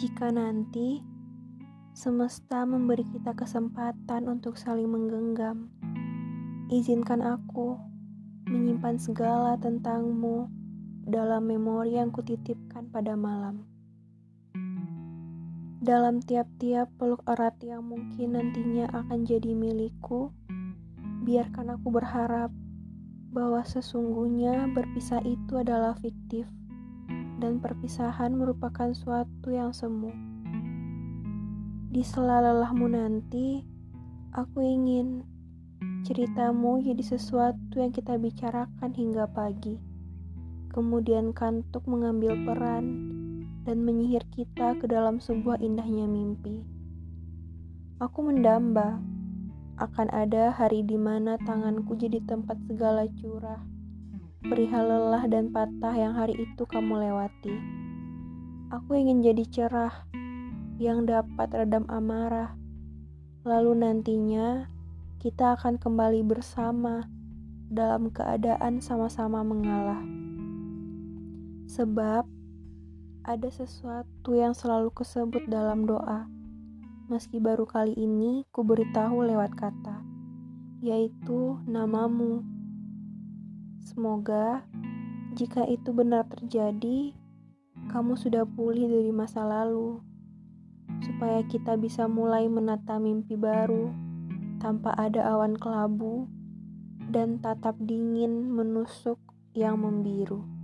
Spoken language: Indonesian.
Jika nanti semesta memberi kita kesempatan untuk saling menggenggam, izinkan aku menyimpan segala tentangmu dalam memori yang kutitipkan pada malam. Dalam tiap-tiap peluk erat yang mungkin nantinya akan jadi milikku, biarkan aku berharap bahwa sesungguhnya berpisah itu adalah fiktif dan perpisahan merupakan suatu yang semu. Di sela lelahmu nanti, aku ingin ceritamu jadi sesuatu yang kita bicarakan hingga pagi. Kemudian kantuk mengambil peran dan menyihir kita ke dalam sebuah indahnya mimpi. Aku mendamba, akan ada hari di mana tanganku jadi tempat segala curah, perihal lelah dan patah yang hari itu kamu lewati. Aku ingin jadi cerah, yang dapat redam amarah, lalu nantinya kita akan kembali bersama dalam keadaan sama-sama mengalah. Sebab ada sesuatu yang selalu kusebut dalam doa, meski baru kali ini ku beritahu lewat kata, yaitu namamu. Semoga jika itu benar terjadi, kamu sudah pulih dari masa lalu, supaya kita bisa mulai menata mimpi baru tanpa ada awan kelabu dan tatap dingin menusuk yang membiru.